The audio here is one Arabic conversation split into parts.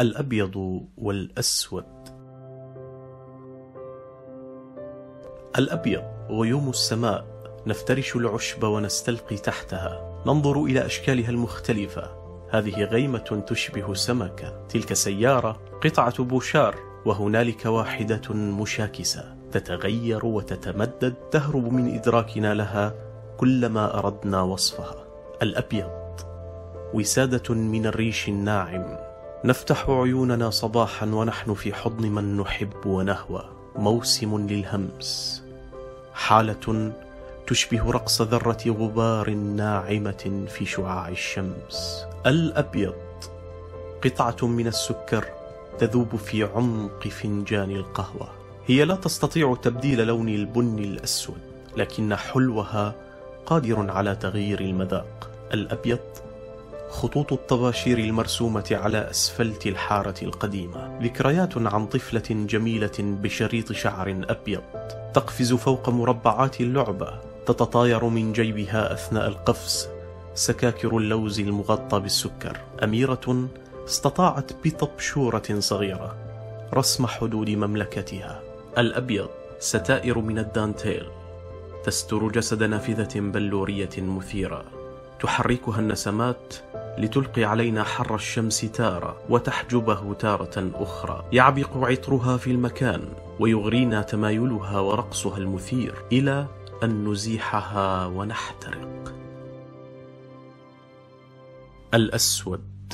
الأبيض والأسود. الأبيض غيوم السماء نفترش العشب ونستلقي تحتها. ننظر إلى أشكالها المختلفة. هذه غيمة تشبه سمكة. تلك سيارة قطعة بوشار وهنالك واحدة مشاكسة. تتغير وتتمدد تهرب من إدراكنا لها كلما أردنا وصفها. الأبيض وسادة من الريش الناعم. نفتح عيوننا صباحا ونحن في حضن من نحب ونهوى. موسم للهمس. حالة تشبه رقص ذرة غبار ناعمة في شعاع الشمس. الأبيض قطعة من السكر تذوب في عمق فنجان القهوة. هي لا تستطيع تبديل لون البن الأسود لكن حلوها قادر على تغيير المذاق. الأبيض خطوط الطباشير المرسومة على أسفلت الحارة القديمة. ذكريات عن طفلة جميلة بشريط شعر أبيض. تقفز فوق مربعات اللعبة. تتطاير من جيبها أثناء القفز. سكاكر اللوز المغطى بالسكر. أميرة استطاعت بطبشورة صغيرة. رسم حدود مملكتها. الأبيض ستائر من الدانتيل. تستر جسد نافذة بلورية مثيرة. تحركها النسمات لتلقي علينا حر الشمس تارة وتحجبه تارة أخرى. يعبق عطرها في المكان ويغرينا تمايلها ورقصها المثير إلى أن نزيحها ونحترق. الأسود.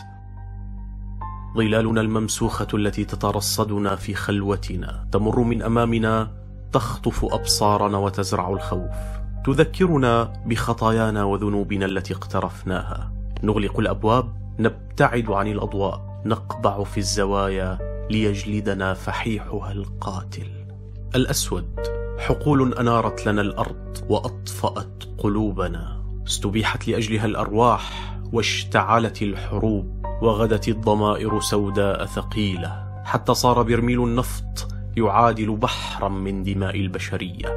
ظلالنا الممسوخة التي تترصدنا في خلوتنا تمر من أمامنا تخطف أبصارنا وتزرع الخوف. تذكرنا بخطايانا وذنوبنا التي اقترفناها. نغلق الأبواب نبتعد عن الأضواء نقبع في الزوايا ليجلدنا فحيحها القاتل. الأسود حقول أنارت لنا الأرض وأطفأت قلوبنا. استبيحت لأجلها الأرواح واشتعلت الحروب وغدت الضمائر سوداء ثقيلة. حتى صار برميل النفط يعادل بحرا من دماء البشرية.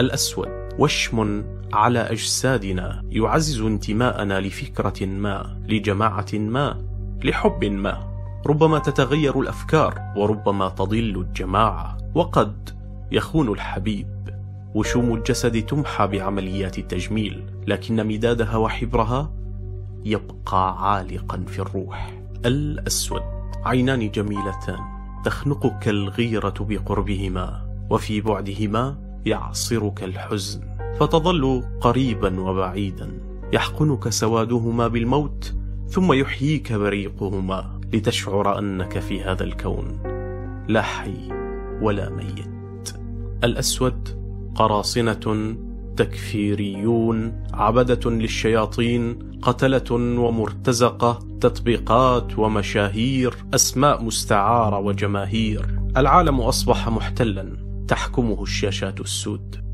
الأسود وشم على أجسادنا يعزز انتماءنا لفكرة ما لجماعة ما لحب ما. ربما تتغير الأفكار وربما تضل الجماعة. وقد يخون الحبيب. وشوم الجسد تمحى بعمليات التجميل لكن مدادها وحبرها يبقى عالقا في الروح. الأسود. عينان جميلتان. تخنقك الغيرة بقربهما. وفي بعدهما يعصرك الحزن فتظل قريبا وبعيدا. يحقنك سوادهما بالموت ثم يحييك بريقهما لتشعر أنك في هذا الكون. لا حي ولا ميت. الأسود قراصنة تكفيريون عبدة للشياطين قتلة ومرتزقة تطبيقات ومشاهير أسماء مستعارة وجماهير. العالم أصبح محتلا. تحكمه الشاشات السود.